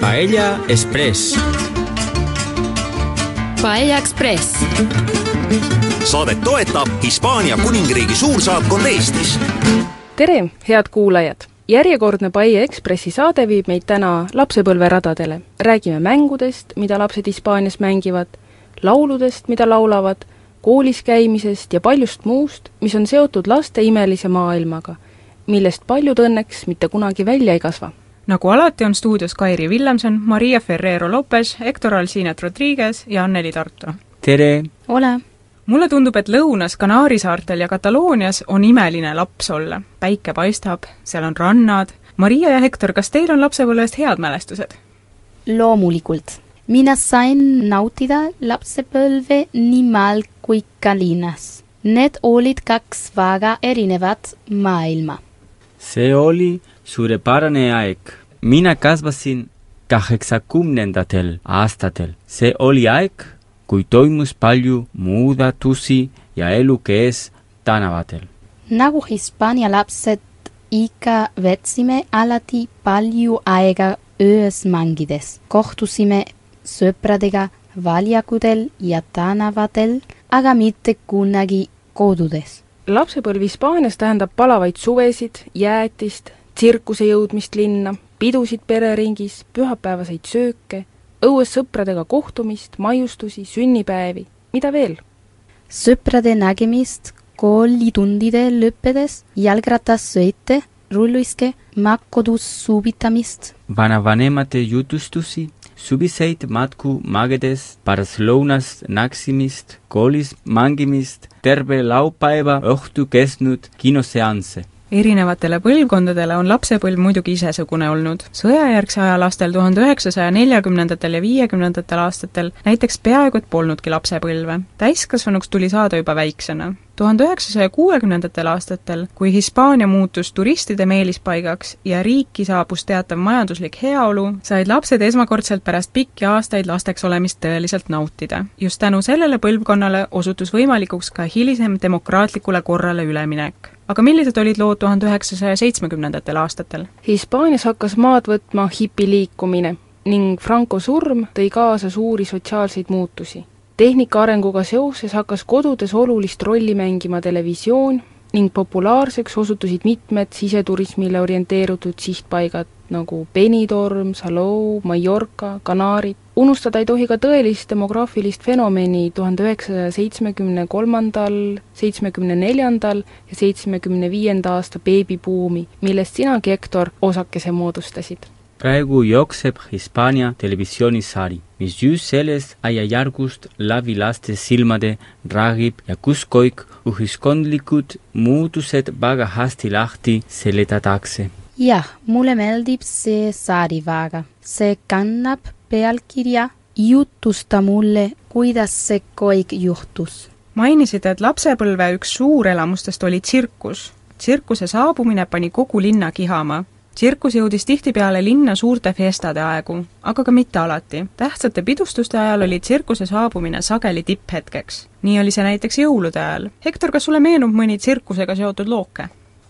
Paella Express. Paella Express. saadet toetab Hispaania kuningriigi suursaatkond Eestis. tere, head kuulajad! järjekordne Paie Ekspressi saade viib meid täna lapsepõlveradadele. räägime mängudest, mida lapsed Hispaanias mängivad, lauludest, mida laulavad, koolis käimisest ja paljust muust, mis on seotud laste imelise maailmaga, millest paljud õnneks mitte kunagi välja ei kasva nagu alati on stuudios Kairi Villemson, Maria Ferrero Lopez, Hector Alcinet Rodriguez ja Anneli Tarto. tere! ole! mulle tundub, et lõunas Kanaari saartel ja Kataloonias on imeline laps olla. päike paistab, seal on rannad. Maria ja Hector, kas teil on lapsepõlvest head mälestused? loomulikult. mina sain nautida lapsepõlve nii maal kui ka linnas. Need olid kaks väga erinevat maailma. See oli suurepärane aeg. mina kasvasin kaheksakümnendatel aastatel. see oli aeg, kui toimus palju muudatusi ja elu käis tänavatel. nagu Hispaania lapsed ikka veetsime alati palju aega öös mängides. kohtusime sõpradega väljakudel ja tänavatel, aga mitte kunagi kodudes. Lapsepõlv Hispaanias tähendab palavaid suvesid, jäätist, tsirkuse jõudmist linna, pidusid pereringis, pühapäevaseid sööke, õues sõpradega kohtumist, maiustusi, sünnipäevi, mida veel? sõprade nägemist koolitundide lõppedes, jalgrattassõite, rulluiske, kodus suvitamist. vanavanemate jutustusi, suviseid matku magedes, pärastlõunast naksimist, koolis mängimist, terve laupäeva õhtu kestnud kinoseansse erinevatele põlvkondadele on lapsepõlv muidugi isesugune olnud. sõjajärgse aja lastel tuhande üheksasaja neljakümnendatel ja viiekümnendatel aastatel näiteks peaaegu et polnudki lapsepõlve. täiskasvanuks tuli saada juba väiksena. Tuhande üheksasaja kuuekümnendatel aastatel, kui Hispaania muutus turistide meelispaigaks ja riiki saabus teatav majanduslik heaolu, said lapsed esmakordselt pärast pikki aastaid lasteks olemist tõeliselt nautida. just tänu sellele põlvkonnale osutus võimalikuks ka hilisem demokraatlikule korrale üleminek aga millised olid lood tuhande üheksasaja seitsmekümnendatel aastatel? Hispaanias hakkas maad võtma hipiliikumine ning Franco surm tõi kaasa suuri sotsiaalseid muutusi. Tehnika arenguga seoses hakkas kodudes olulist rolli mängima televisioon ning populaarseks osutusid mitmed siseturismile orienteerutud sihtpaigad nagu Benidorm, Salou, Mallorca, Kanaarid. unustada ei tohi ka tõelist demograafilist fenomeni tuhande üheksasaja seitsmekümne kolmandal, seitsmekümne neljandal ja seitsmekümne viienda aasta beebibuumi, millest sinagi, Hektor, osakese moodustasid praegu jookseb Hispaania televisioonisari, mis just sellest ajajärgust läbi laste silmade räägib ja kus kõik ühiskondlikud muutused väga hästi lahti seletatakse. jah, mulle meeldib see sari väga. see kannab pealkirja Jutusta mulle, kuidas see kõik juhtus. mainisid, et lapsepõlve üks suurelamustest oli tsirkus. tsirkuse saabumine pani kogu linna kihama tsirkus jõudis tihtipeale linna suurte fiestade aegu, aga ka mitte alati. tähtsate pidustuste ajal oli tsirkuse saabumine sageli tipphetkeks. nii oli see näiteks jõulude ajal. Hektor, kas sulle meenub mõni tsirkusega seotud looke?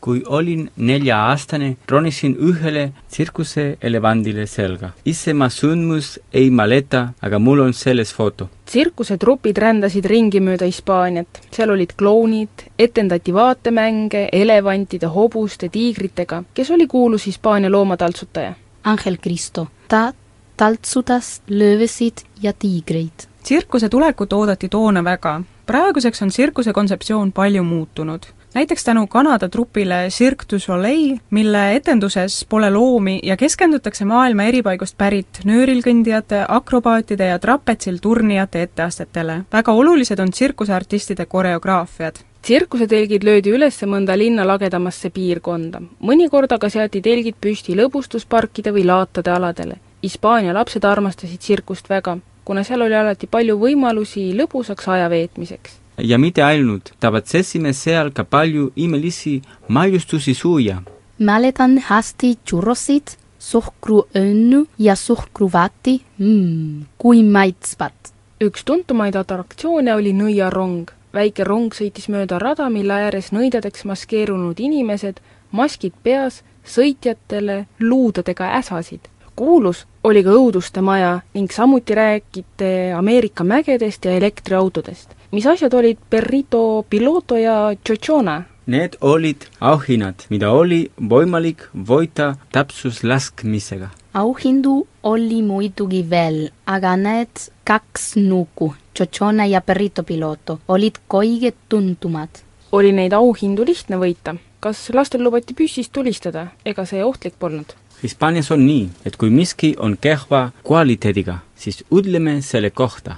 Kui olin nelja-aastane, ronisin ühele tsirkuseelevandile selga. ise ma sündmus ei mäleta, aga mul on selles foto. tsirkusetrupid rändasid ringi mööda Hispaaniat, seal olid klounid, etendati vaatemänge elevantide, hobuste, tiigritega. kes oli kuulus Hispaania loomataltsutaja? Angel Cristo. ta taltsutas löövesid ja tiigreid. tsirkuse tulekut oodati toona väga. praeguseks on tsirkuse kontseptsioon palju muutunud näiteks tänu Kanada trupile Cirque du Soleil, mille etenduses pole loomi ja keskendutakse maailma eri paigust pärit nöörilkõndijate, akrobaatide ja trapetsil turnijate etteastetele. väga olulised on tsirkuseartistide koreograafiad tsirkusetelgid löödi üles mõnda linna lagedamasse piirkonda. mõnikord aga seati telgid püsti lõbustusparkide või laatade aladele. Hispaania lapsed armastasid tsirkust väga, kuna seal oli alati palju võimalusi lõbusaks aja veetmiseks ja mitte ainult, tavatsesime seal ka palju imelisi maiustusi süüa. mäletan hästi churrosid, suhkruõnnu ja suhkruvati mm,, kui maitsvad. üks tuntumaid atraktsioone oli nõiarong. väike rong sõitis mööda rada, mille ääres nõidadeks maskeerunud inimesed, maskid peas, sõitjatele luudadega äsasid. kuulus oli ka õuduste maja ning samuti räägiti Ameerika mägedest ja elektriautodest. mis asjad olid Perrito Piloto ja Chochona? Need olid auhinnad, mida oli võimalik võita täpsuslaskmisega. auhindu oli muidugi veel, aga need kaks nuku, Chochona ja Perrito Piloto, olid kõige tuntumad. oli neid auhindu lihtne võita. kas lastel lubati püssist tulistada, ega see ohtlik polnud? Hispaanias on nii, et kui miski on kehva kvaliteediga, siis ütleme selle kohta.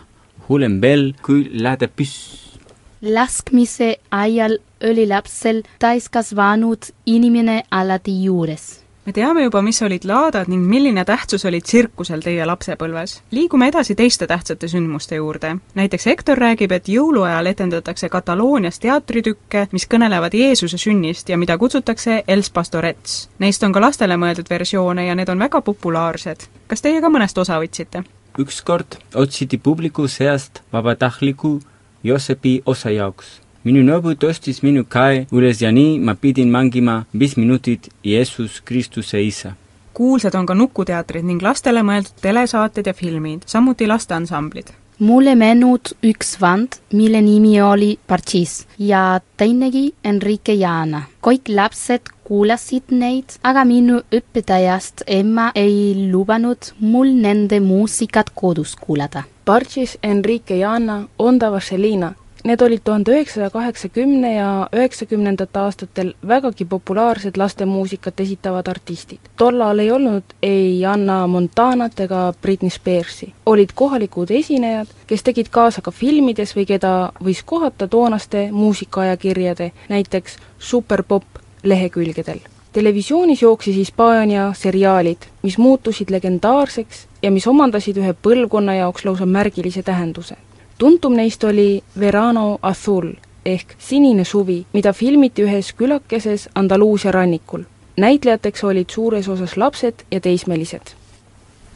hullem veel, kui läheb püss. laskmise ajal oli lapsel täiskasvanud inimene alati juures me teame juba, mis olid laadad ning milline tähtsus oli tsirkusel teie lapsepõlves. liigume edasi teiste tähtsate sündmuste juurde. näiteks Hektor räägib, et jõuluajal etendatakse Kataloonias teatritükke, mis kõnelevad Jeesuse sünnist ja mida kutsutakse Els Pastorets. Neist on ka lastele mõeldud versioone ja need on väga populaarsed. kas teie ka mõnest osa võtsite? ükskord otsiti publiku seast vabatahtliku Josepi osa jaoks minu nõbu tõstis minu käe üles ja nii ma pidin mängima viis minutit Jeesus Kristuse isa. kuulsad on ka nukuteatrid ning lastele mõeldud telesaated ja filmid, samuti lasteansamblid. mulle meenub üks vand, mille nimi oli Parchis ja teinegi Enrique Jana. kõik lapsed kuulasid neid, aga minu õpetajast ema ei lubanud mul nende muusikat kodus kuulata. Parchis, Enrique Jana, Onda Vaselina Need olid tuhande üheksasaja kaheksakümne ja üheksakümnendatel aastatel vägagi populaarsed lastemuusikat esitavad artistid. tollal ei olnud ei Anna Montanat ega Britney Spearsi. olid kohalikud esinejad, kes tegid kaasa ka filmides või keda võis kohata toonaste muusikaajakirjade, näiteks Superpop lehekülgedel televisioonis jooksis Hispaania seriaalid, mis muutusid legendaarseks ja mis omandasid ühe põlvkonna jaoks lausa märgilise tähenduse tuntum neist oli Verano Azul ehk Sinine suvi, mida filmiti ühes külakeses Andaluusia rannikul. näitlejateks olid suures osas lapsed ja teismelised.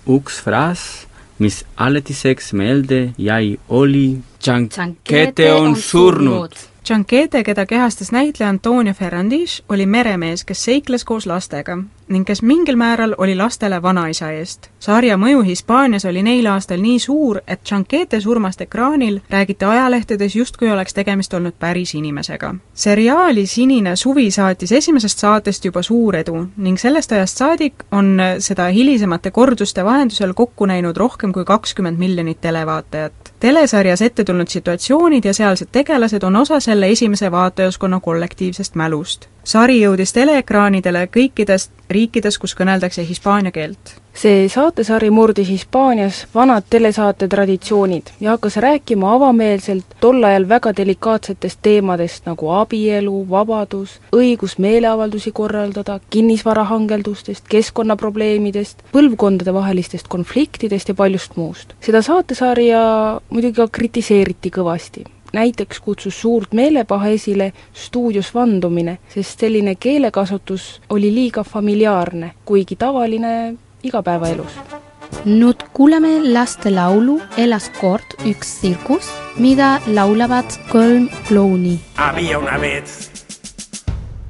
üks fraas, mis alatiseks meelde jäi, oli Tšankete on surnud Gianchete, keda kehastas näitleja Antonio Ferrandis, oli meremees, kes seikles koos lastega ning kes mingil määral oli lastele vanaisa eest. sarja mõju Hispaanias oli neil aastal nii suur, et Gianchete surmast ekraanil räägiti ajalehtedes justkui oleks tegemist olnud päris inimesega. seriaali Sinine suvi saatis esimesest saatest juba suur edu ning sellest ajast saadik on seda hilisemate korduste vahendusel kokku näinud rohkem kui kakskümmend miljonit televaatajat telesarjas ette tulnud situatsioonid ja sealsed tegelased on osa selle esimese vaatajaskonna kollektiivsest mälust. Sari jõudis teleekraanidele kõikides riikides, kus kõneldakse hispaania keelt. see saatesari murdis Hispaanias vanad telesaate traditsioonid ja hakkas rääkima avameelselt tol ajal väga delikaatsetest teemadest nagu abielu, vabadus, õigus meeleavaldusi korraldada, kinnisvarahangeldustest, keskkonnaprobleemidest, põlvkondadevahelistest konfliktidest ja paljust muust. seda saatesarja muidugi ka kritiseeriti kõvasti näiteks kutsus suurt meelepaha esile stuudios vandumine, sest selline keelekasutus oli liiga familiaarne, kuigi tavaline igapäevaelus. nüüd kuulame lastelaulu Elas kord üks tsirkus, mida laulavad kolm klouni. Había una vez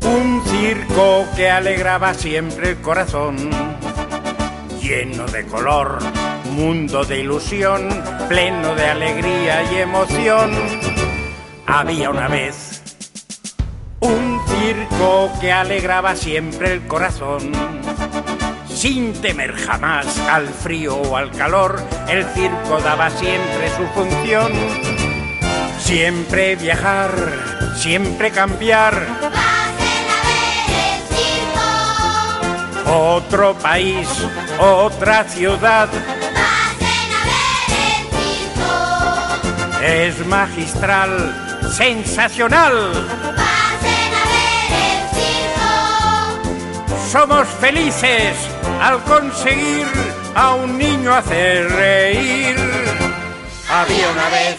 un circo que alegraba siempre el corazón, lleno de color, mundo de ilusión, pleno de alegría y emoción. Había una vez un circo que alegraba siempre el corazón. Sin temer jamás al frío o al calor, el circo daba siempre su función. Siempre viajar, siempre cambiar. Pasen a ver el circo. Otro país, otra ciudad. Pasen a ver el circo. Es magistral, sensacional. Pasen a ver el circo. Somos felices al conseguir a un niño hacer reír. Había una vez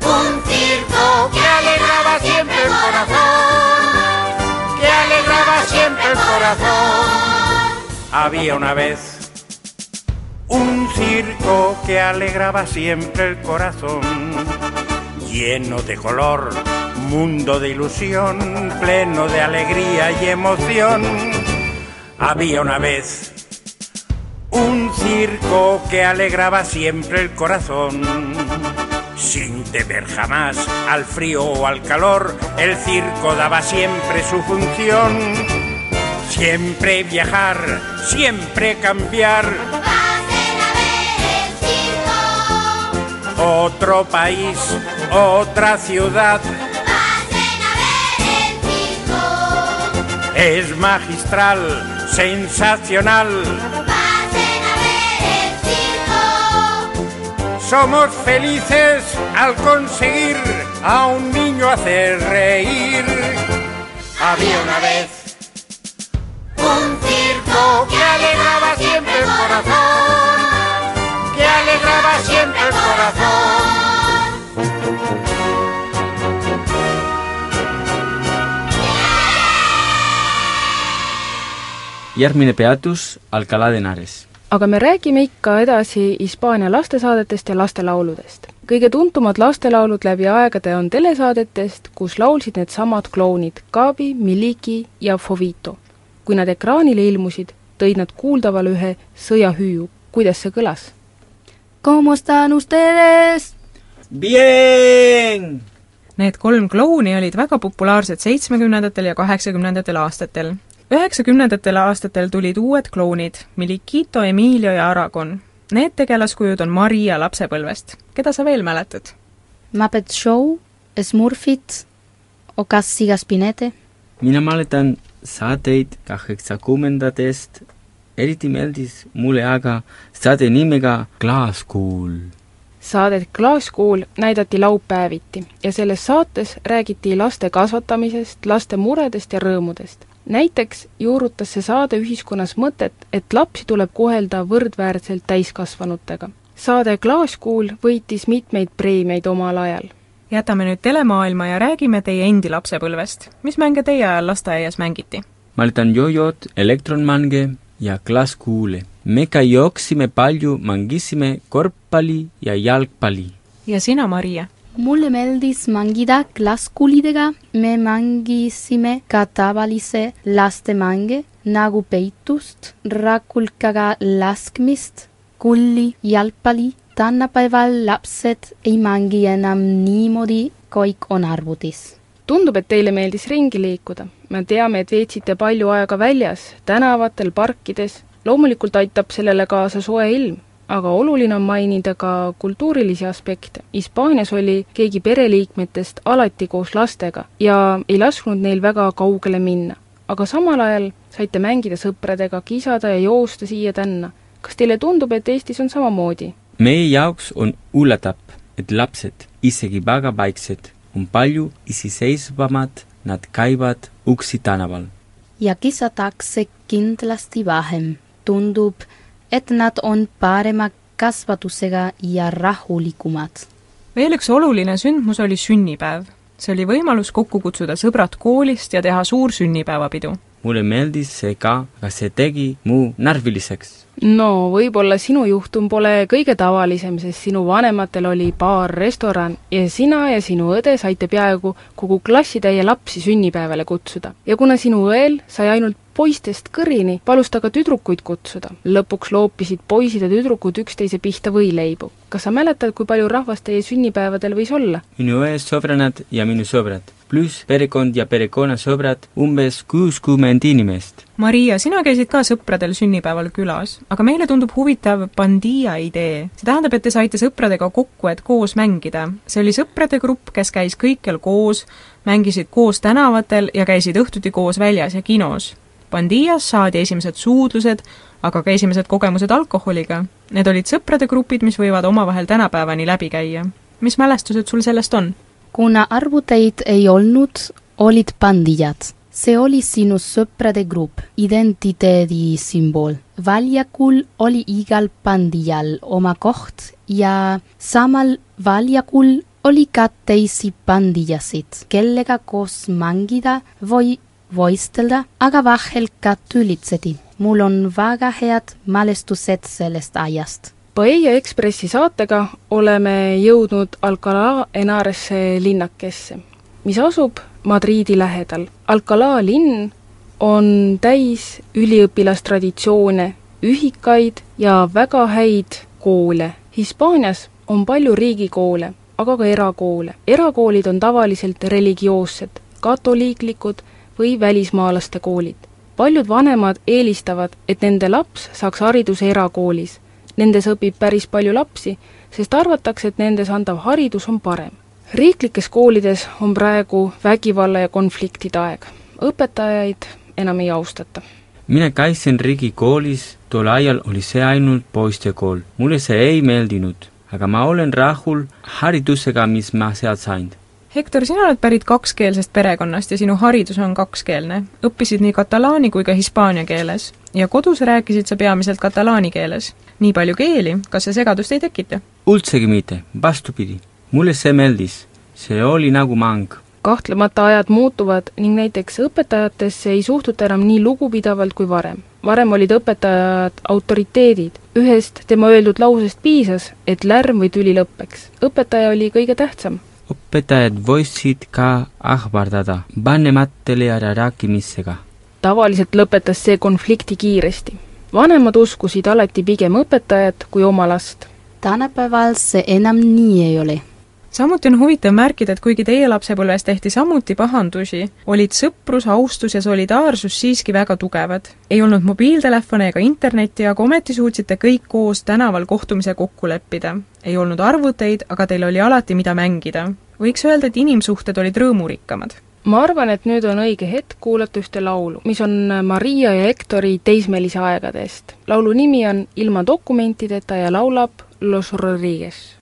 Un circo que alegraba siempre el corazón, que alegraba siempre el corazón. Había una vez un circo que alegraba siempre el corazón, lleno de color, mundo de ilusión, pleno de alegría y emoción. Había una vez un circo que alegraba siempre el corazón. Sin temer jamás al frío o al calor, el circo daba siempre su función. Siempre viajar, siempre cambiar, otro país, otra ciudad. Pasen a ver el circo. Es magistral, sensacional. Pasen a ver el circo. Somos felices al conseguir a un niño hacer reír. Había una vez un circo que alegraba siempre el corazón, que alegraba siempre el corazón. Järgmine peatus Alcalá de Henares. aga me räägime ikka edasi Hispaania lastesaadetest ja lastelauludest. kõige tuntumad lastelaulud läbi aegade on telesaadetest, kus laulsid needsamad klounid Gabi, Miliki ja Fovito. kui nad ekraanile ilmusid, tõid nad kuuldavale ühe sõjahüüu. kuidas see kõlas? ¿Cómo están ustedes? Bien! Need kolm klouni olid väga populaarsed seitsmekümnendatel ja kaheksakümnendatel aastatel. Üheksakümnendatel aastatel tulid uued klounid, Milikito, Emilio ja Aragon. Need tegelaskujud on Maria lapsepõlvest. keda sa veel mäletad? Muppet Show, Smurfit, Ocassi Gaspinete. mina mäletan saateid kaheksakümnendatest, eriti meeldis mulle aga saade nimega Klaaskuul. saadet Klaaskuul näidati laupäeviti ja selles saates räägiti laste kasvatamisest, laste muredest ja rõõmudest. Näiteks juurutas see saade ühiskonnas mõtet, et lapsi tuleb kohelda võrdväärselt täiskasvanutega. saade Klaaskuul võitis mitmeid preemiaid omal ajal. jätame nüüd telemaailma ja räägime teie endi lapsepõlvest. mis mänge teie ajal lasteaias mängiti? mäletan jojot, elektronmänge ja klaaskuule. me ka jooksime palju, mängisime korvpalli ja jalgpalli. ja sina, Maria? Mulle meeldis mängida klasskuulidega, me mängisime ka tavalisi lastemänge nagu peitust, rakulkaga laskmist, kulli, jalgpalli. tänapäeval lapsed ei mängi enam niimoodi, kõik on arvutis. tundub, et teile meeldis ringi liikuda. me teame, et veetsite palju aega väljas, tänavatel, parkides. loomulikult aitab sellele kaasa soe ilm, aga oluline on mainida ka kultuurilisi aspekte. Hispaanias oli keegi pereliikmetest alati koos lastega ja ei lasknud neil väga kaugele minna. aga samal ajal saite mängida sõpradega, kisada ja joosta siia-tänna. kas teile tundub, et Eestis on samamoodi? meie jaoks on üllatav, et lapsed, isegi väga väiksed, on palju iseseisvamad, nad käivad uksi tänaval. ja kisatakse kindlasti vähem. tundub, et nad on parema kasvatusega ja rahulikumad. veel üks oluline sündmus oli sünnipäev. see oli võimalus kokku kutsuda sõbrad koolist ja teha suur sünnipäevapidu. mulle meeldis see ka, aga see tegi mu närviliseks. no võib-olla sinu juhtum pole kõige tavalisem, sest sinu vanematel oli baar, restoran ja sina ja sinu õde saite peaaegu kogu klassitäie lapsi sünnipäevale kutsuda. ja kuna sinu õel sai ainult poistest kõrini, palus ta ka tüdrukuid kutsuda. lõpuks loopisid poisid ja tüdrukud üksteise pihta võileibu. kas sa mäletad, kui palju rahvast teie sünnipäevadel võis olla? minu õe sõbrannad ja minu sõbrad, pluss perekond ja perekonnasõbrad, umbes kuuskümmend inimest. Maria, sina käisid ka sõpradel sünnipäeval külas, aga meile tundub huvitav Bandia idee. see tähendab, et te saite sõpradega kokku, et koos mängida. see oli sõprade grupp, kes käis kõikjal koos, mängisid koos tänavatel ja käisid õhtuti koos väljas ja kinos. Bandias saadi esimesed suudlused, aga ka esimesed kogemused alkoholiga. Need olid sõprade grupid, mis võivad omavahel tänapäevani läbi käia. mis mälestused sul sellest on? kuna arvuteid ei olnud, olid pandijad. see oli sinu sõprade grupp, identiteedi sümbol. väljakul oli igal pandijal oma koht ja samal väljakul oli ka teisi pandijasid, kellega koos mängida või võistelda, aga vahel ka tülitseti. mul on väga head mälestused sellest ajast Paella Ekspressi saatega oleme jõudnud Alcalá Henares'e linnakesse, mis asub Madriidi lähedal. Alcalá linn on täis üliõpilastraditsioone, ühikaid ja väga häid koole. Hispaanias on palju riigikoole, aga ka erakoole. erakoolid on tavaliselt religioossed, katoliiklikud või välismaalaste koolid. paljud vanemad eelistavad, et nende laps saaks hariduse erakoolis. Nendes õpib päris palju lapsi, sest arvatakse, et nendes antav haridus on parem. riiklikes koolides on praegu vägivalla ja konfliktide aeg. õpetajaid enam ei austata mina käisin riigikoolis, tol ajal oli see ainult poistekool. mulle see ei meeldinud, aga ma olen rahul haridusega, mis ma sealt sain. Hektor, sina oled pärit kakskeelsest perekonnast ja sinu haridus on kakskeelne. õppisid nii katalaani kui ka hispaania keeles ja kodus rääkisid sa peamiselt katalaani keeles. nii palju keeli, kas see segadust ei tekita? üldsegi mitte, vastupidi. mulle see meeldis. see oli nagu mäng kahtlemata ajad muutuvad ning näiteks õpetajatesse ei suhtuta enam nii lugupidavalt kui varem. varem olid õpetajad autoriteedid, ühest tema öeldud lausest piisas, et lärm või tüli lõpeks. õpetaja oli kõige tähtsam. Õpetajad võisid ka ähvardada vanematele ja rääkimisega. tavaliselt lõpetas see konflikti kiiresti. vanemad uskusid alati pigem õpetajat kui oma last. tänapäeval see enam nii ei ole samuti on huvitav märkida, et kuigi teie lapsepõlves tehti samuti pahandusi, olid sõprus, austus ja solidaarsus siiski väga tugevad. ei olnud mobiiltelefone ega internetti, aga ometi suutsite kõik koos tänaval kohtumise kokku leppida. ei olnud arvuteid, aga teil oli alati, mida mängida. võiks öelda, et inimsuhted olid rõõmurikkamad ma arvan, et nüüd on õige hetk kuulata ühte laulu, mis on Maria ja Hektori teismelise aegadest. laulu nimi on Ilma dokumentideta ja laulab Los Rodriguez.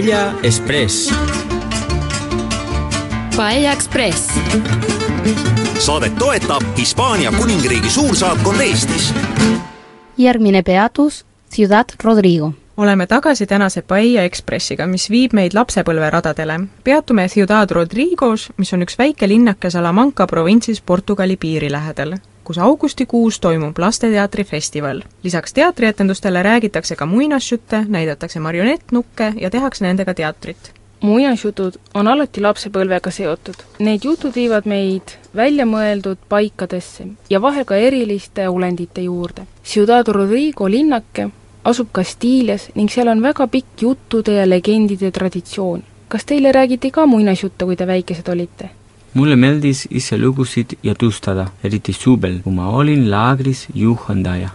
Paella Express. Paella Express saadet toetab Hispaania kuningriigi suursaatkond Eestis järgmine peatus Ciudad Rodrigo. oleme tagasi tänase Paella Ekspressiga, mis viib meid lapsepõlveradadele. peatume Ciudad Rodrigos, mis on üks väike linnake Salamanca provintsis Portugali piiri lähedal, kus augustikuus toimub lasteteatri festival. lisaks teatrietendustele räägitakse ka muinasjutte, näidatakse marionettnukke ja tehakse nendega teatrit muinasjutud on alati lapsepõlvega seotud. Need jutud viivad meid väljamõeldud paikadesse ja vahel ka eriliste olendite juurde. Ciudad Rodrigo linnake asub Kastiilias ning seal on väga pikk juttude ja legendide traditsioon. kas teile räägiti ka muinasjutte, kui te väikesed olite? Mulle meeldis ise lugusid jutustada, eriti suvel, kui ma olin laagris juhendaja.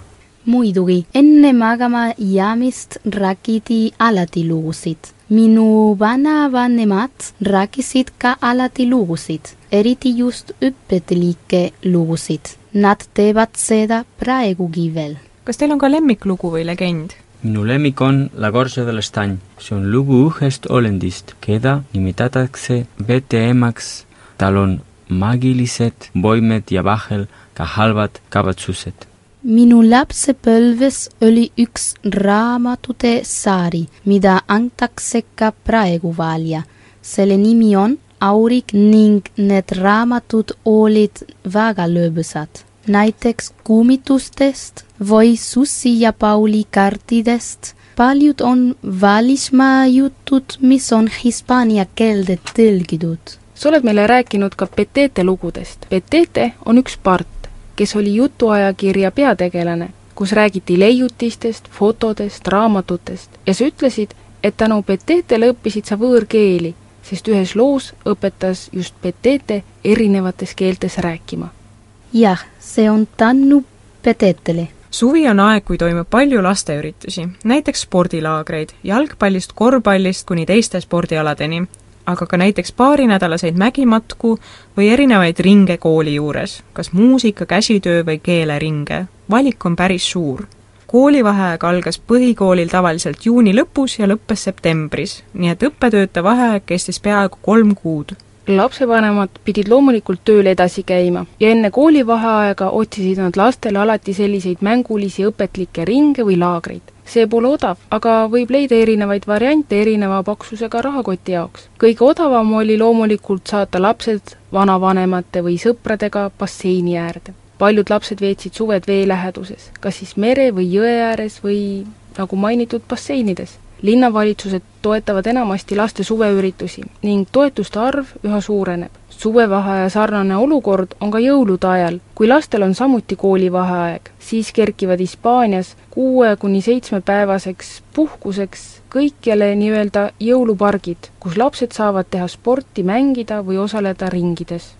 muidugi, enne magama jäämist räägiti alati lugusid. minu vanavanemad rääkisid ka alati lugusid, eriti just õpetlikke lugusid. Nad teevad seda praegugi veel. kas teil on ka lemmiklugu või legend? minu lemmik on La Gorge de l'Estany. see on lugu ühest olendist, keda nimetatakse veteemaks. Tal on maagilised võimed ja vahel ka halvad kavatsused. minu lapsepõlves oli üks raamatute sari, mida antakse ka praegu välja. selle nimi on Aurik ning need raamatud olid väga lõbusad. näiteks kummitustest või Sussi ja Pauli kaartidest. paljud on välismaa jutud, mis on hispaania keelde tõlgitud sa oled meile rääkinud ka Petete lugudest. Petete on üks part, kes oli jutuajakirja peategelane, kus räägiti leiutistest, fotodest, raamatutest ja sa ütlesid, et tänu Petetele õppisid sa võõrkeeli, sest ühes loos õpetas just Petete erinevates keeltes rääkima. jah, see on tänu Petetele suvi on aeg, kui toimub palju lasteüritusi, näiteks spordilaagreid, jalgpallist, korvpallist kuni teiste spordialadeni, aga ka näiteks paarinädalaseid mägimatku või erinevaid ringe kooli juures, kas muusika, käsitöö või keeleringe. valik on päris suur. koolivaheaeg algas põhikoolil tavaliselt juuni lõpus ja lõppes septembris, nii et õppetööde vaheaeg kestis peaaegu kolm kuud lapsevanemad pidid loomulikult tööl edasi käima ja enne koolivaheaega otsisid nad lastele alati selliseid mängulisi õpetlikke ringe või laagreid. see pole odav, aga võib leida erinevaid variante erineva paksusega rahakoti jaoks. kõige odavam oli loomulikult saata lapsed vanavanemate või sõpradega basseini äärde. paljud lapsed veetsid suved vee läheduses, kas siis mere või jõe ääres või nagu mainitud basseinides linnavalitsused toetavad enamasti laste suveüritusi ning toetuste arv üha suureneb. suvevaheaja sarnane olukord on ka jõulude ajal, kui lastel on samuti koolivaheaeg, siis kerkivad Hispaanias kuue kuni seitsmepäevaseks puhkuseks kõikjale nii-öelda jõulupargid, kus lapsed saavad teha sporti, mängida või osaleda ringides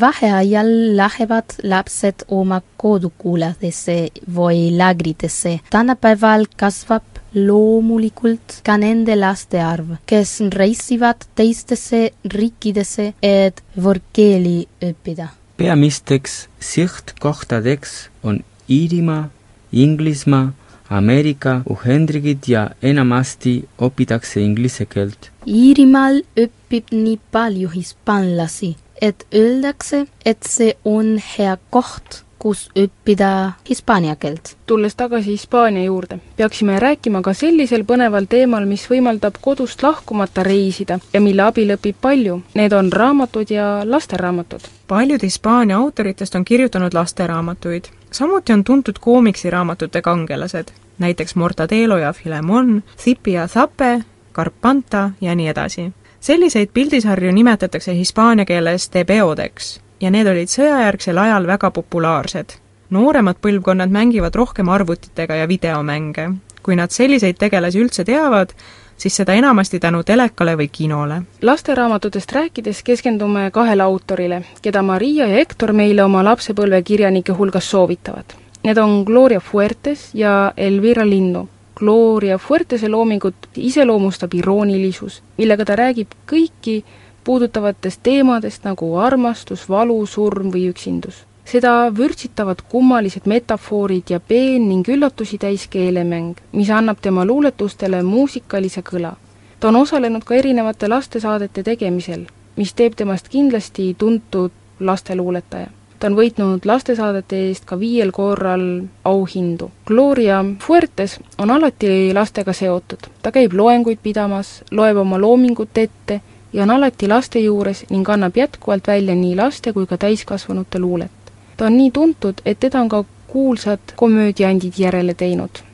vaheajal lähevad lapsed oma kodukuladesse või laagritesse. tänapäeval kasvab loomulikult ka nende laste arv, kes reisivad teistesse riikidesse, et võõrkeeli õppida. peamisteks sihtkohtadeks on Iirimaa, Inglismaa, Ameerika Ühendriigid ja enamasti õpitakse inglise keelt. Iirimaal õpib nii palju hispaanlasi, et öeldakse, et see on hea koht, kus õppida hispaania keelt. tulles tagasi Hispaania juurde, peaksime rääkima ka sellisel põneval teemal, mis võimaldab kodust lahkumata reisida ja mille abil õpib palju. Need on raamatud ja lasteraamatud. paljud Hispaania autoritest on kirjutanud lasteraamatuid. samuti on tuntud koomiksiraamatute kangelased, näiteks Mortadelo ja Filemon, Zipi ja Zape, Carpanta ja nii edasi. selliseid pildisarju nimetatakse hispaania keeles tebeodeks ja need olid sõjajärgsel ajal väga populaarsed. nooremad põlvkonnad mängivad rohkem arvutitega ja videomänge. kui nad selliseid tegelasi üldse teavad, siis seda enamasti tänu telekale või kinole lasteraamatutest rääkides keskendume kahele autorile, keda Maria ja Hector meile oma lapsepõlve kirjanike hulgas soovitavad. Need on Gloria Fuertes ja Elvira Linnu. Gloria Fuertese loomingut iseloomustab iroonilisus, millega ta räägib kõiki puudutavatest teemadest nagu armastus, valu, surm või üksindus. seda vürtsitavad kummalised metafoorid ja peen ning üllatusi täis keelemäng, mis annab tema luuletustele muusikalise kõla ta on osalenud ka erinevate lastesaadete tegemisel, mis teeb temast kindlasti tuntud lasteluuletaja. ta on võitnud lastesaadete eest ka viiel korral auhindu. Gloria Fuertes on alati lastega seotud, ta käib loenguid pidamas, loeb oma loomingut ette ja on alati laste juures ning annab jätkuvalt välja nii laste kui ka täiskasvanute luulet. ta on nii tuntud, et teda on ka kuulsad komöödiandid järele teinud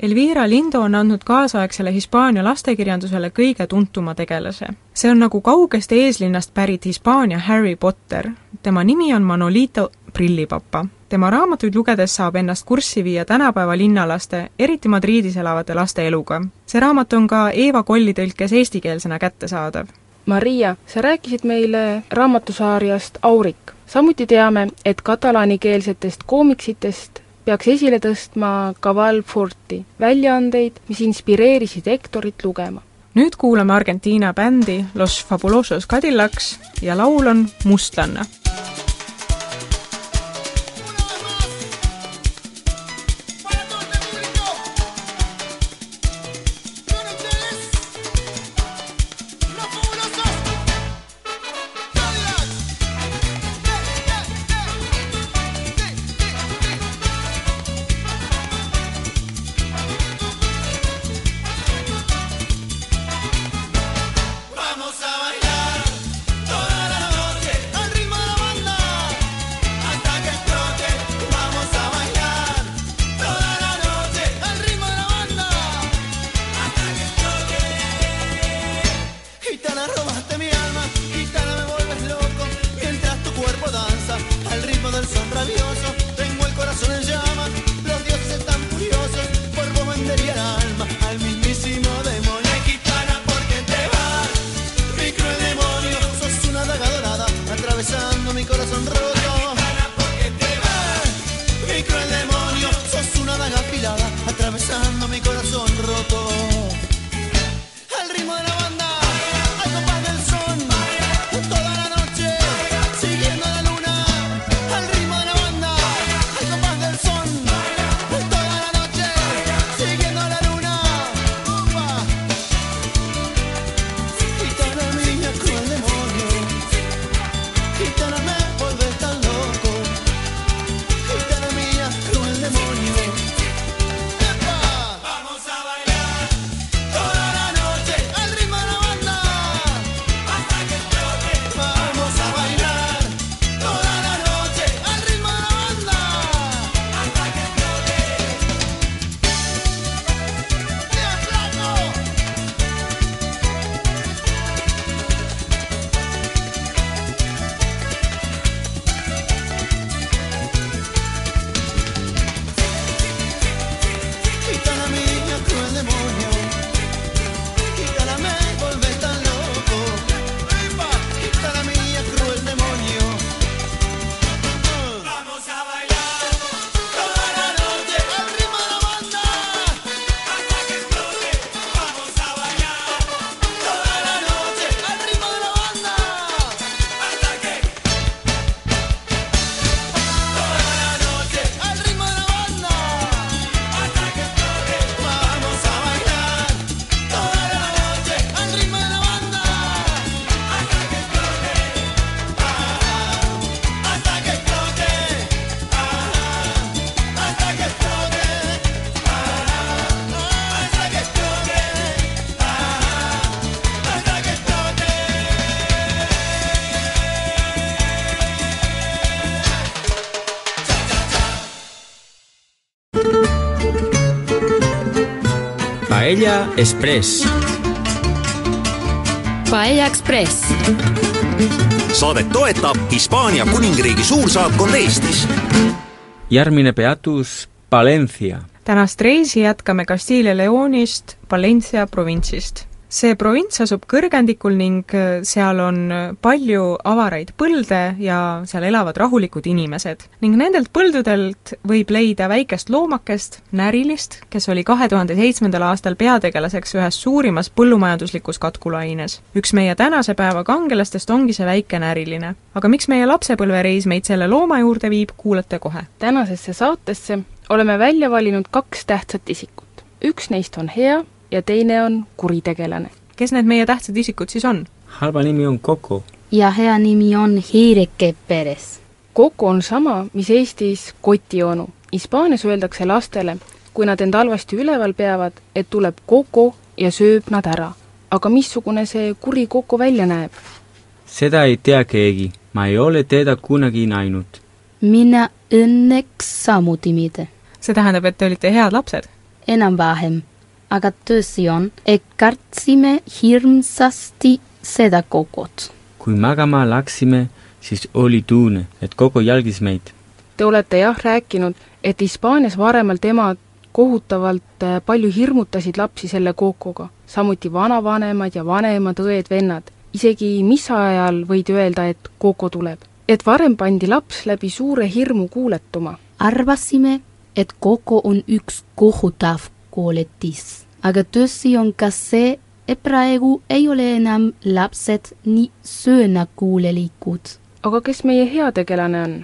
Elvira Lindo on andnud kaasaegsele Hispaania lastekirjandusele kõige tuntuma tegelase. see on nagu kaugest eeslinnast pärit Hispaania Harry Potter. tema nimi on Manolito Prillipapa. tema raamatuid lugedes saab ennast kurssi viia tänapäeva linnalaste, eriti Madridis elavate laste eluga. see raamat on ka Eeva Kolli tõlkes eestikeelsena kättesaadav. Maria, sa rääkisid meile raamatusarjast Aurik. samuti teame, et katalaanikeelsetest koomiksitest peaks esile tõstma Caval Forti, väljaandeid, mis inspireerisid Hectorit lugema. nüüd kuulame Argentiina bändi Los Fabulosos Cadillacs ja laul on Mustlanna Paella Express. Paella Ekspress. saadet toetab Hispaania kuningriigi suursaatkond Eestis järgmine peatus Palencia. tänast reisi jätkame Castilla Leonist, Valencia provintsist. See provints asub kõrgendikul ning äh, seal on äh, palju avaraid põlde ja seal elavad rahulikud inimesed. ning nendelt põldudelt võib leida väikest loomakest, närilist, kes oli kahe tuhande seitsmendal aastal peategelaseks ühes suurimas põllumajanduslikus katkulaines. üks meie tänase päeva kangelastest ongi see väike näriline. aga miks meie lapsepõlvereis meid selle looma juurde viib, kuulete kohe. tänasesse saatesse oleme välja valinud kaks tähtsat isikut. üks neist on hea ja teine on kuritegelane. kes need meie tähtsad isikud siis on? halva nimi on Coco. ja hea nimi on Hireke Peres. Koko on sama, mis Eestis kotionu. Hispaanias öeldakse lastele, kui nad end halvasti üleval peavad, et tuleb Koko ja sööb nad ära. aga missugune see kuri Koko välja näeb? seda ei tea keegi, ma ei ole teda kunagi näinud. mina õnneks samuti mitte. see tähendab, et te olite head lapsed? enam-vähem. Aga tõsi on, et kartsime hirmsasti seda kokot. kui magama läksime, siis oli tunne, et Coco jälgis meid. Te olete jah rääkinud, et Hispaanias varemalt emad kohutavalt äh, palju hirmutasid lapsi selle Kokoga, samuti vanavanemad ja vanemad õed-vennad. isegi missa ajal võid öelda, et Koko tuleb. et varem pandi laps läbi suure hirmu kuuletuma. arvasime, et koko on üks kohutav koletis. aga tõsi on ka see, et praegu ei ole enam lapsed nii söönakuulelikud. aga kes meie heategelane on?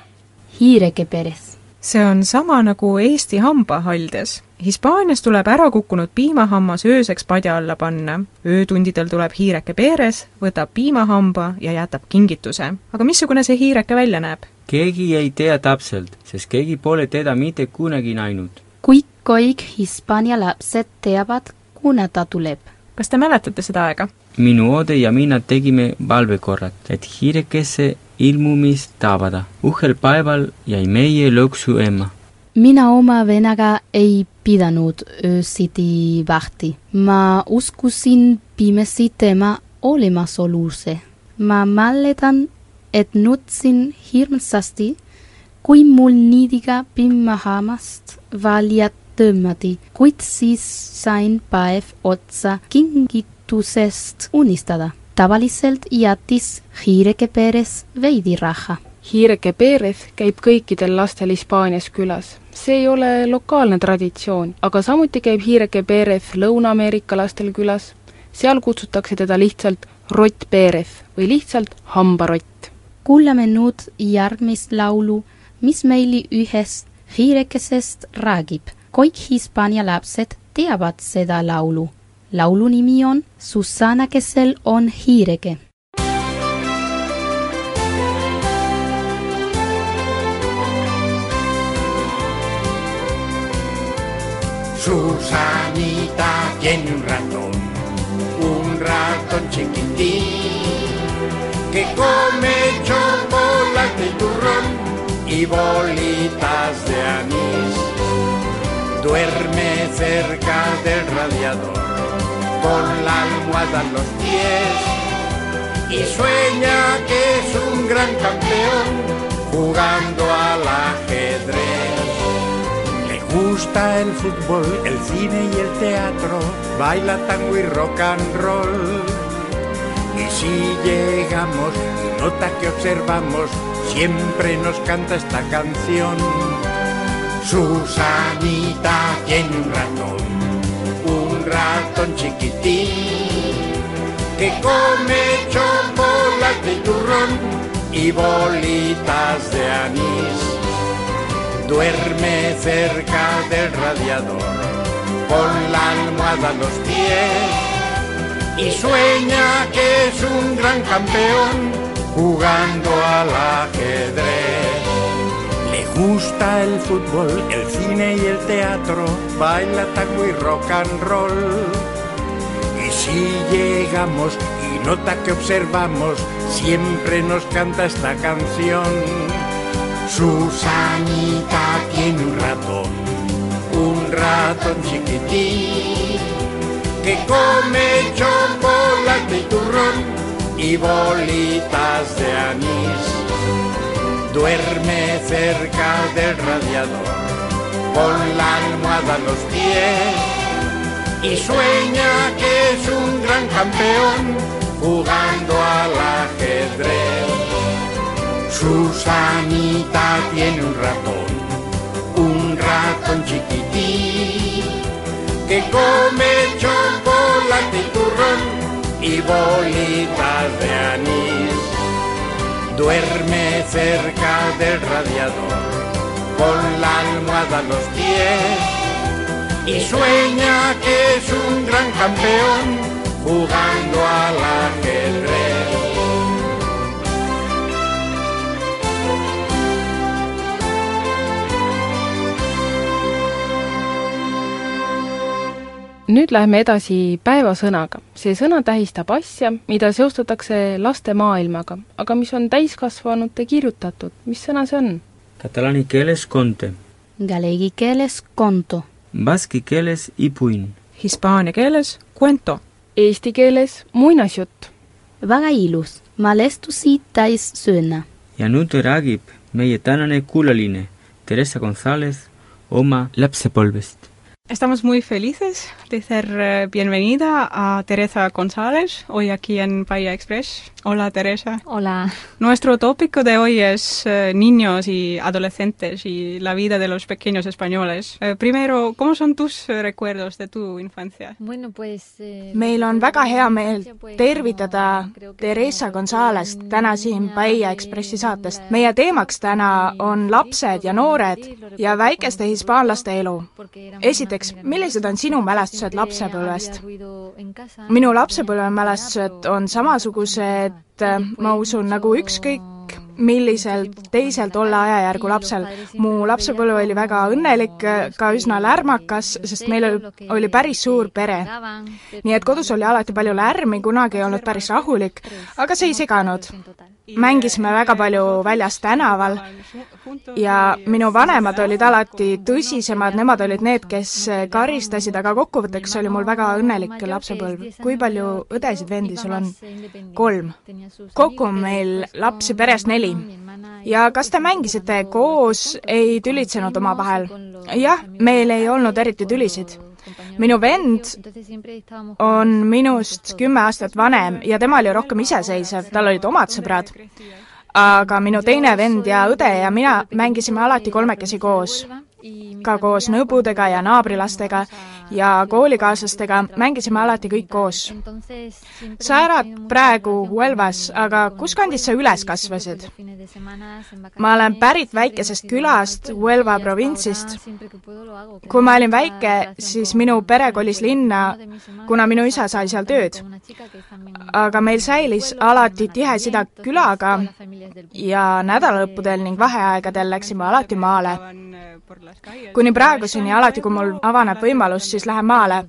hiireke peres. see on sama nagu Eesti hambahaldes. Hispaanias tuleb ära kukkunud piimahammas ööseks padja alla panna. öötundidel tuleb hiireke peeres, võtab piimahamba ja jätab kingituse. aga missugune see hiireke välja näeb? keegi ei tea täpselt, sest keegi pole teda mitte kunagi näinud. Kuid kõik Hispaania lapsed teavad, kuna ta tuleb. kas te mäletate seda aega? minu õde ja mina tegime valvekorrat, et hiirekese ilmumist tabada. ühel päeval jäi meie lõksu ema. mina oma vennaga ei pidanud öösiti vahti. ma uskusin pimesi tema olemasolusse. ma mäletan, et nutsin hirmsasti, kui mul niidiga piimahammast välja tõmmati, kuid siis sain päev otsa kingitusest unistada. tavaliselt jättis hiireke peres veidi raha hiireke Perez käib kõikidel lastel Hispaanias külas. see ei ole lokaalne traditsioon, aga samuti käib hiireke Perez Lõuna-Ameerika lastel külas. seal kutsutakse teda lihtsalt Rott Perez või lihtsalt hambarott. kuulame nüüd järgmist laulu, mis meile ühest hiirekesest räägib. kõik Hispaania lapsed teavad seda laulu. laulu nimi on Susanna, kesel on hiireke. Susanita tiene un ratón, un ratón chiquitín, que come chocolate y turrón y bolitas de anís. Duerme cerca del radiador, con la almohada en los pies, y sueña que es un gran campeón jugando al ajedrez. Le gusta el fútbol, el cine y el teatro, baila tango y rock and roll. Y si llegamos nota que observamos, siempre nos canta esta canción. Susanita tiene un ratón, un ratón chiquitín, que come chocolate y turrón y bolitas de anís duerme cerca del radiador con la almohada a los pies y sueña que es un gran campeón jugando al ajedrez. Le gusta el fútbol, el cine y el teatro, baila tango y rock and roll. Y si llegamos y nota que observamos, siempre nos canta esta canción. Susanita tiene un ratón, un ratón chiquitín, que come chocolate y turrón y bolitas de anís. Duerme cerca del radiador, con la almohada a los pies, y sueña que es un gran campeón jugando al ajedrez. Susanita tiene un ratón, un ratón chiquitín, que come chocolate y turrón y bolitas de anís. Duerme cerca del radiador, con la almohada a los pies, y sueña que es un gran campeón jugando al ajedrez. Nüüd läheme edasi päevasõnaga. see sõna tähistab asja, mida seostatakse laste maailmaga, aga mis on täiskasvanute kirjutatud. mis sõna see on? Katalani keeles conte, Galegi keeles konto, baski keeles ipuin, Hispaania keeles cuento. Eesti keeles muinasjutt. väga ilus, mälestusi täis sõna. ja nüüd räägib meie tänane kuulaline Theresa Gonzalez oma lapsepõlvest. Estamos muy felices de ser eh, bienvenida a Teresa González hoy aquí en Bahía Express. Hola Teresa. Hola. Nuestro tópico de hoy es eh, niños y adolescentes y la vida de los pequeños españoles. Eh, primero, ¿cómo son tus eh, recuerdos de tu infancia? Bueno, pues, eh, meil on väga hea meel tervitada Theresa Gonzalest täna siin Bahia Ekspressi saatest. meie teemaks täna on lapsed ja noored ja väikeste hispaanlaste elu. esiteks, millised on sinu mälestused lapsepõlvest? minu lapsepõlvemälestused on samasugused, ma usun, nagu ükskõik millisel teisel tolle ajajärgu lapsel. mu lapsepõlv oli väga õnnelik, ka üsna lärmakas, sest meil oli, oli päris suur pere. nii et kodus oli alati palju lärmi, kunagi ei olnud päris rahulik, aga see ei seganud. mängisime väga palju väljas tänaval ja minu vanemad olid alati tõsisemad, nemad olid need, kes karistasid, aga kokkuvõtteks oli mul väga õnnelik lapsepõlv. kui palju õdesid-vendi sul on? kolm. kokku on meil lapsi peres neli. Ja kas te mängisite koos, ei tülitsenud omavahel? jah, meil ei olnud eriti tülisid minu vend on minust kümme aastat vanem ja tema oli rohkem iseseisev, tal olid omad sõbrad. aga minu teine vend ja õde ja mina mängisime alati kolmekesi koos. Ka koos nõbudega ja naabrilastega ja koolikaaslastega mängisime alati kõik koos. sa elad praegu Huelvas, aga kus kandis sa üles kasvasid? ma olen pärit väikesest külast Huelva provintsist. kui ma olin väike, siis minu pere kolis linna, kuna minu isa sai seal tööd. aga meil säilis alati tihe sida külaga ja nädalalõppudel ning vaheaegadel läksime alati maale. Kuni praeguseni alati, kui mul avaneb võimalus, siis lähen maale.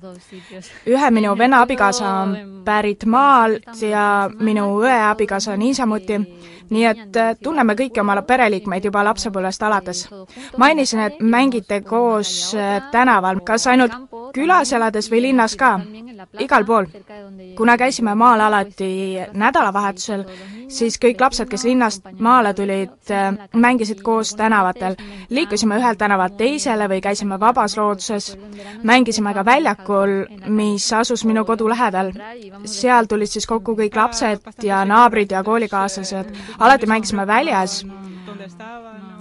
ühe minu venna abikaasa on pärit maalt ja minu õe abikaasa niisamuti, nii et äh, tunneme kõiki oma pereliikmeid juba lapsepõlvest alates. mainisin, et mängite koos äh, tänaval, kas ainult külas elades või linnas ka? igal pool. kuna käisime maal alati nädalavahetusel, siis kõik lapsed, kes linnast maale tulid, äh, mängisid koos tänavatel. liikusime ühelt tänavalt teisele või käisime vabas looduses, mängisime ka väljakul, mis asus minu kodu lähedal. seal tulid siis kokku kõik lapsed ja naabrid ja koolikaaslased, alati mängisime väljas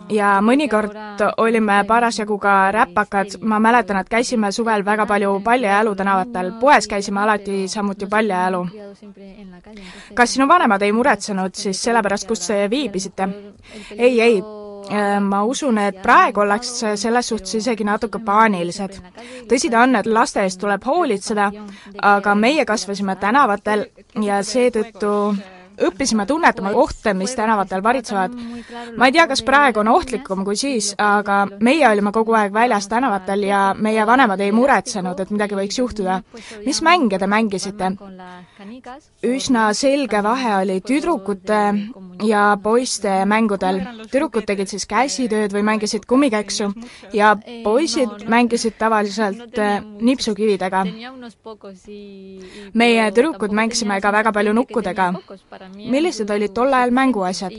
ja mõnikord olime parasjagu ka räpakad, ma mäletan, et käisime suvel väga palju paljajalu tänavatel, poes käisime alati samuti paljajalu. kas sinu vanemad ei muretsenud siis selle pärast, kus te viibisite? ei, ei, ma usun, et praegu ollakse selles suhtes isegi natuke paanilised. tõsi ta on, et laste eest tuleb hoolitseda, aga meie kasvasime tänavatel ja seetõttu õppisime tunnetama ohte, mis tänavatel varitsevad. ma ei tea, kas praegu on ohtlikum kui siis, aga meie olime kogu aeg väljas tänavatel ja meie vanemad ei muretsenud, et midagi võiks juhtuda. mis mänge te mängisite? üsna selge vahe oli tüdrukute ja poiste mängudel. tüdrukud tegid siis käsitööd või mängisid kummikäksu ja poisid mängisid tavaliselt äh, nipsukividega. meie tüdrukud mängisime ka väga palju nukkudega millised olid tol ajal mänguasjad?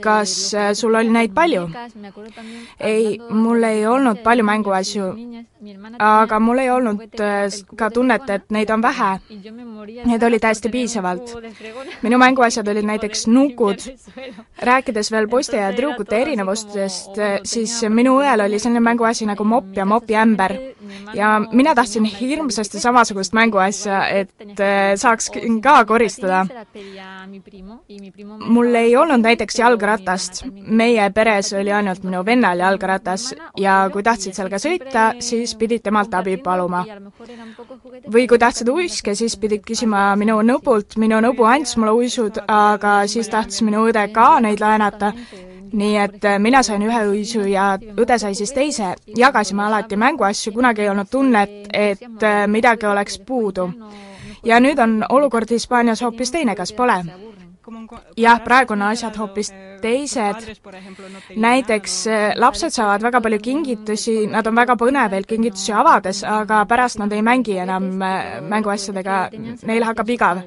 Kas äh, sul oli neid palju? ei, mul ei olnud palju mänguasju, aga mul ei olnud äh, ka tunnet, et neid on vähe. Need oli täiesti piisavalt. minu mänguasjad olid näiteks nukud. rääkides veel poiste ja tüdrukute erinevustest, äh, siis minu õel oli selline mänguasi nagu mopp ja mopiämber. ja mina tahtsin hirmsasti samasugust mänguasja, et saaks ka koristada. mul ei olnud näiteks jalgratast. meie peres oli ainult minu vennal jalgratas ja kui tahtsid sellega sõita, siis pidid temalt abi paluma. või kui tahtsid uiske, siis pidid küsima minu nõbult, minu nõbu andis mulle uisud, aga siis tahtis minu õde ka neid laenata, nii et mina sain ühe uisu ja õde sai siis teise, jagasime alati mänguasju, kunagi ei olnud tunnet, et midagi oleks puudu. ja nüüd on olukord Hispaanias hoopis teine, kas pole? jah, praegu on asjad hoopis teised, näiteks äh, lapsed saavad väga palju kingitusi, nad on väga põnevil kingitusi avades, aga pärast nad ei mängi enam äh, mänguasjadega, neil hakkab igav.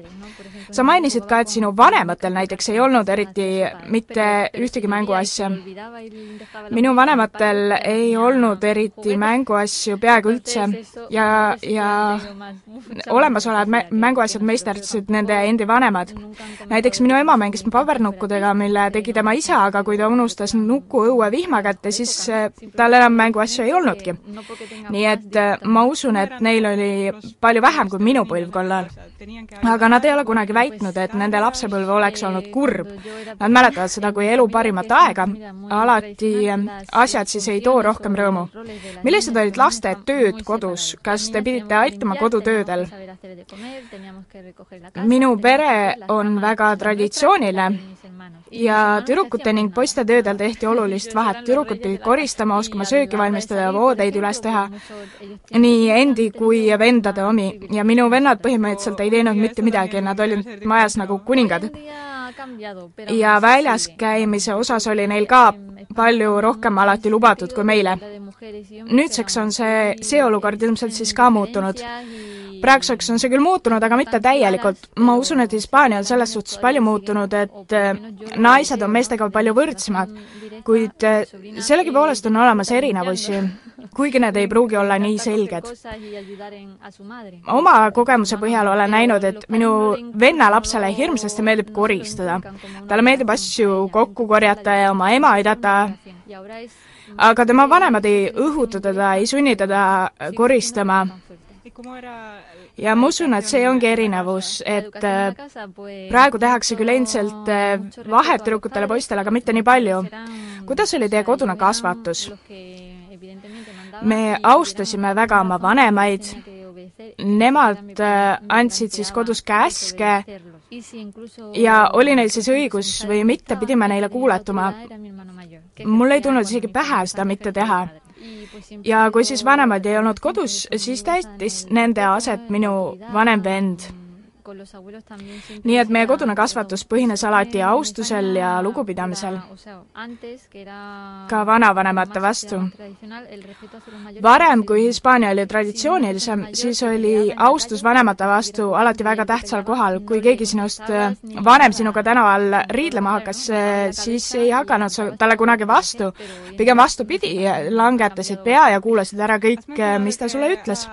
sa mainisid ka, et sinu vanematel näiteks ei olnud eriti mitte ühtegi mänguasja. minu vanematel ei olnud eriti mänguasju peaaegu üldse ja, ja olemasolevad mä-, mänguasjad meisterdasid nende endi vanemad. näiteks minu ema mängis pabernukkudega, mille tegi tema isa, aga kui ta unustas nuku õue vihma kätte, siis äh, tal enam mänguasju ei olnudki. nii et äh, ma usun, et neil oli palju vähem kui minu põlvkonnal. aga nad ei ole kunagi väitnud, et nende lapsepõlv oleks olnud kurb. Nad mäletavad seda kui elu parimat aega, alati äh, asjad siis ei too rohkem rõõmu. millised olid laste tööd kodus, kas te pidite aitama kodutöödel? minu pere on väga traditsiooniline ja tüdrukute ning poiste töödel tehti olulist vahet, tüdrukud pidid koristama, oskama sööki valmistada ja voodeid üles teha, nii endi kui vendade omi. ja minu vennad põhimõtteliselt ei teinud mitte midagi, nad olid majas nagu kuningad. ja väljas käimise osas oli neil ka palju rohkem alati lubatud kui meile. nüüdseks on see, see olukord ilmselt siis ka muutunud praeguseks on see küll muutunud, aga mitte täielikult. ma usun, et Hispaania on selles suhtes palju muutunud, et äh, naised on meestega palju võrdsemad, kuid äh, sellegipoolest on olemas erinevusi, kuigi need ei pruugi olla nii selged. oma kogemuse põhjal olen näinud, et minu venna lapsele hirmsasti meeldib koristada. talle meeldib asju kokku korjata ja oma ema aidata, aga tema vanemad ei õhuta teda, ei sunni teda koristama ja ma usun, et see ongi erinevus, et äh, praegu tehakse küll endiselt äh, vahet tüdrukutele ja poistele, aga mitte nii palju. kuidas oli teie kodune kasvatus? me austasime väga oma vanemaid, nemad äh, andsid siis kodus käske ja oli neil siis õigus või mitte, pidime neile kuuletuma. mul ei tulnud isegi pähe seda mitte teha ja kui siis vanemad ei olnud kodus, siis täitis nende aset minu vanem vend nii et meie kodune kasvatus põhines alati austusel ja lugupidamisel, ka vanavanemate vastu. varem, kui Hispaania oli traditsioonilisem, siis oli austus vanemate vastu alati väga tähtsal kohal, kui keegi sinust vanem sinuga tänaval riidlema hakkas, äh, siis ei hakanud sa talle kunagi vastu, pigem vastupidi, langetasid pea ja kuulasid ära kõik, mis ta sulle ütles.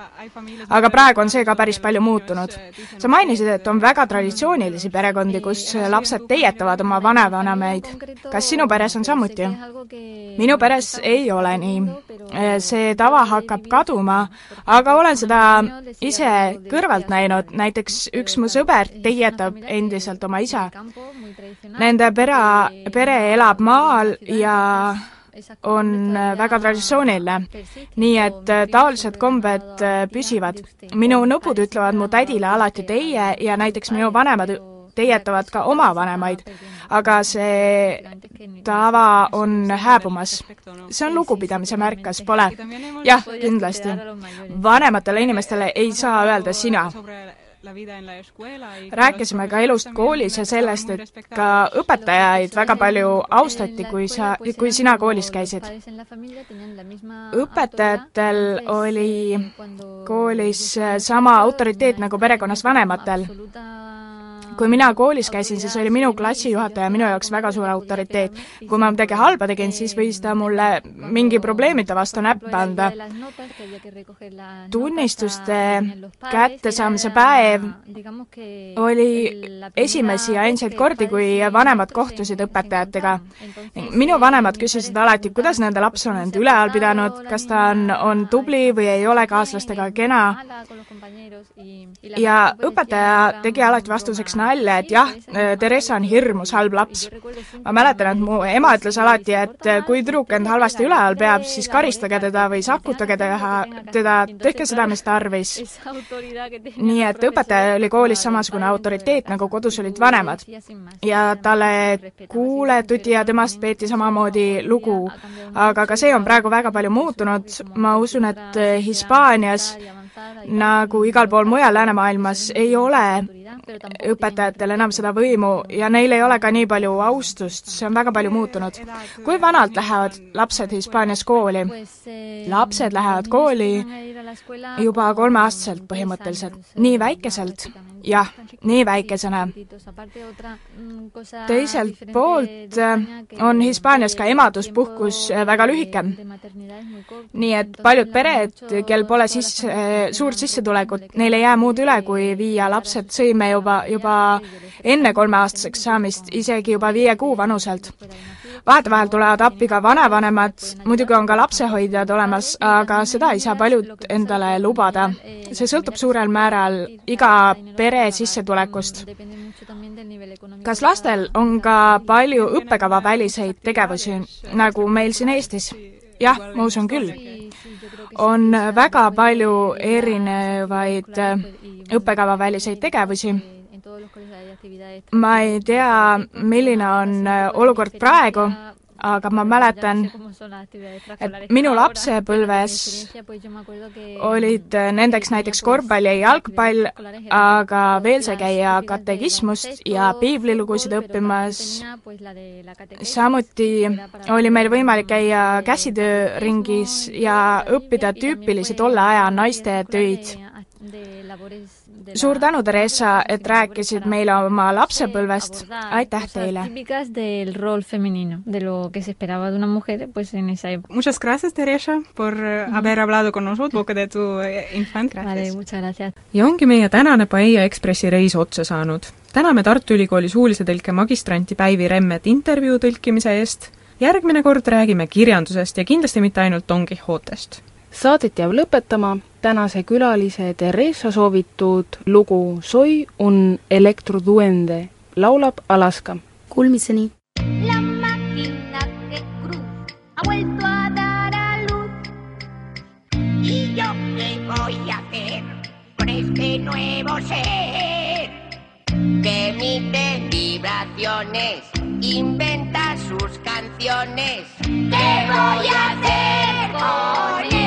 aga praegu on see ka päris palju muutunud. sa mainisid, ütlesid, et on väga traditsioonilisi perekondi, kus lapsed teietavad oma vanavanemaid. kas sinu peres on samuti? minu peres ei ole nii. see tava hakkab kaduma, aga olen seda ise kõrvalt näinud, näiteks üks mu sõber teietab endiselt oma isa. Nende pere, pere elab maal ja on väga traditsiooniline. nii et äh, taolised kombed äh, püsivad. minu nõbud ütlevad mu tädile alati teie ja näiteks minu vanemad teietavad ka oma vanemaid, aga see tava on hääbumas. see on lugupidamise märk, kas pole? jah, kindlasti. vanematele inimestele ei saa öelda sina rääkisime ka elust koolis ja sellest, et ka õpetajaid väga palju austati, kui sa, kui sina koolis käisid. õpetajatel oli koolis sama autoriteet nagu perekonnas vanematel kui mina koolis käisin, siis oli minu klassijuhataja minu jaoks väga suur autoriteet. kui ma midagi halba tegin, siis võis ta mulle mingi probleemide vastu näppe anda. tunnistuste kättesaamise päev oli esimesi ja ainsaid kordi, kui vanemad kohtusid õpetajatega. minu vanemad küsisid alati, kuidas nende laps on end üleval pidanud, kas ta on, on tubli või ei ole kaaslastega kena. ja õpetaja tegi alati vastuseks nalja, et jah, Theresa on hirmus halb laps. ma mäletan, et mu ema ütles alati, et kui tüdruk end halvasti üleval peab, siis karistage teda või sakutage teha, teda, tehke seda, mis tarvis. nii et õpetaja oli koolis samasugune autoriteet, nagu kodus olid vanemad. ja talle kuuletuti ja temast peeti samamoodi lugu. aga ka see on praegu väga palju muutunud, ma usun, et Hispaanias nagu igal pool mujal läänemaailmas, ei ole õpetajatel enam seda võimu ja neil ei ole ka nii palju austust, see on väga palju muutunud. kui vanalt lähevad lapsed Hispaanias kooli? lapsed lähevad kooli juba kolmeaastaselt põhimõtteliselt, nii väikeselt, jah, nii väikesena. teiselt poolt äh, on Hispaanias ka emaduspuhkus äh, väga lühike. nii et paljud pered, kel pole sisse, suurt sissetulekut, neil ei jää muud üle, kui viia lapsed sõime juba, juba enne kolmeaastaseks saamist, isegi juba viie kuu vanuselt. vahetevahel tulevad appi ka vanavanemad, muidugi on ka lapsehoidjad olemas, aga seda ei saa paljud endale lubada. see sõltub suurel määral iga pere sissetulekust. kas lastel on ka palju õppekavaväliseid tegevusi, nagu meil siin Eestis? jah, ma usun küll. on väga palju erinevaid õppekavaväliseid tegevusi. Ma ei tea, milline on äh, olukord praegu, aga ma mäletan, et minu lapsepõlves olid nendeks näiteks korvpall ja jalgpall, aga veel sai käia katekismust ja piiblilugusid õppimas. samuti oli meil võimalik käia käsitööringis ja õppida tüüpilisi tolle aja naiste töid suur tänu, Theresa, et rääkisid meile oma lapsepõlvest, aitäh teile! del rol femenino, de lo que se esperaba de una mujer pues en esa época. Muchas gracias, Teresa, por haber hablado con nosotros de tu eh, infant. Vale, muchas gracias. ja ongi meie tänane Paella Ekspressi reis otsa saanud. täname Tartu Ülikooli suulise tõlke magistranti Päivi Remmet intervjuu tõlkimise eest, järgmine kord räägime kirjandusest ja kindlasti mitte ainult Don Quixotest saadet jääb lõpetama tänase külalise Theresa soovitud lugu Soy un electroduende, laulab Alaska. Kuulmiseni! La máquina que cruz ha vuelto a dar a luz. ¿Y yo qué voy a hacer con este nuevo ser? Que emite vibraciones, inventa sus canciones. ¿Qué voy a hacer con él?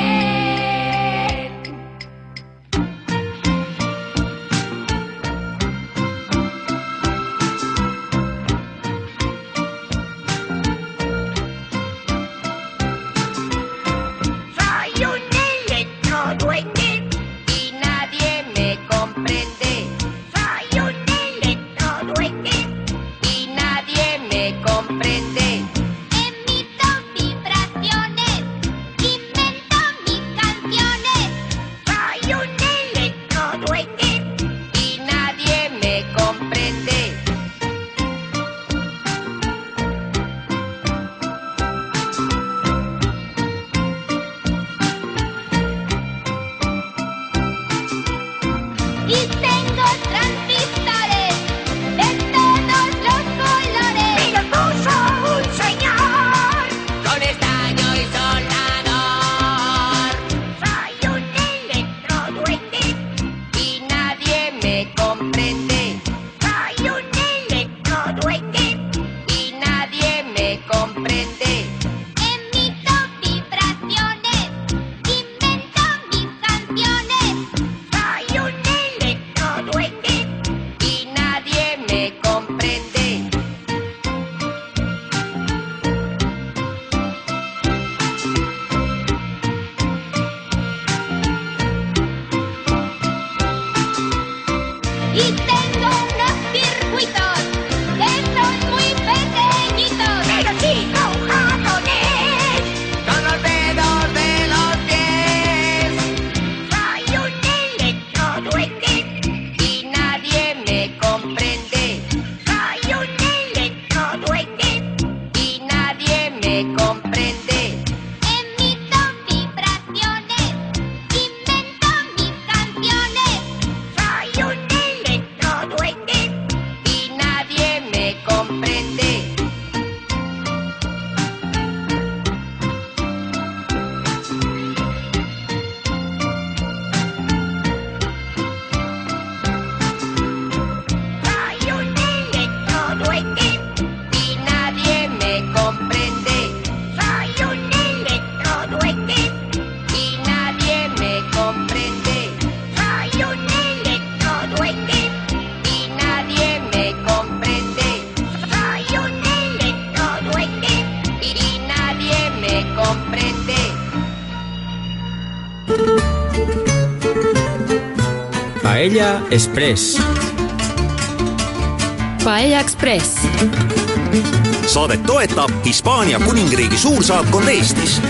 Express. Paella Express. saadet toetab Hispaania kuningriigi suursaatkond Eestis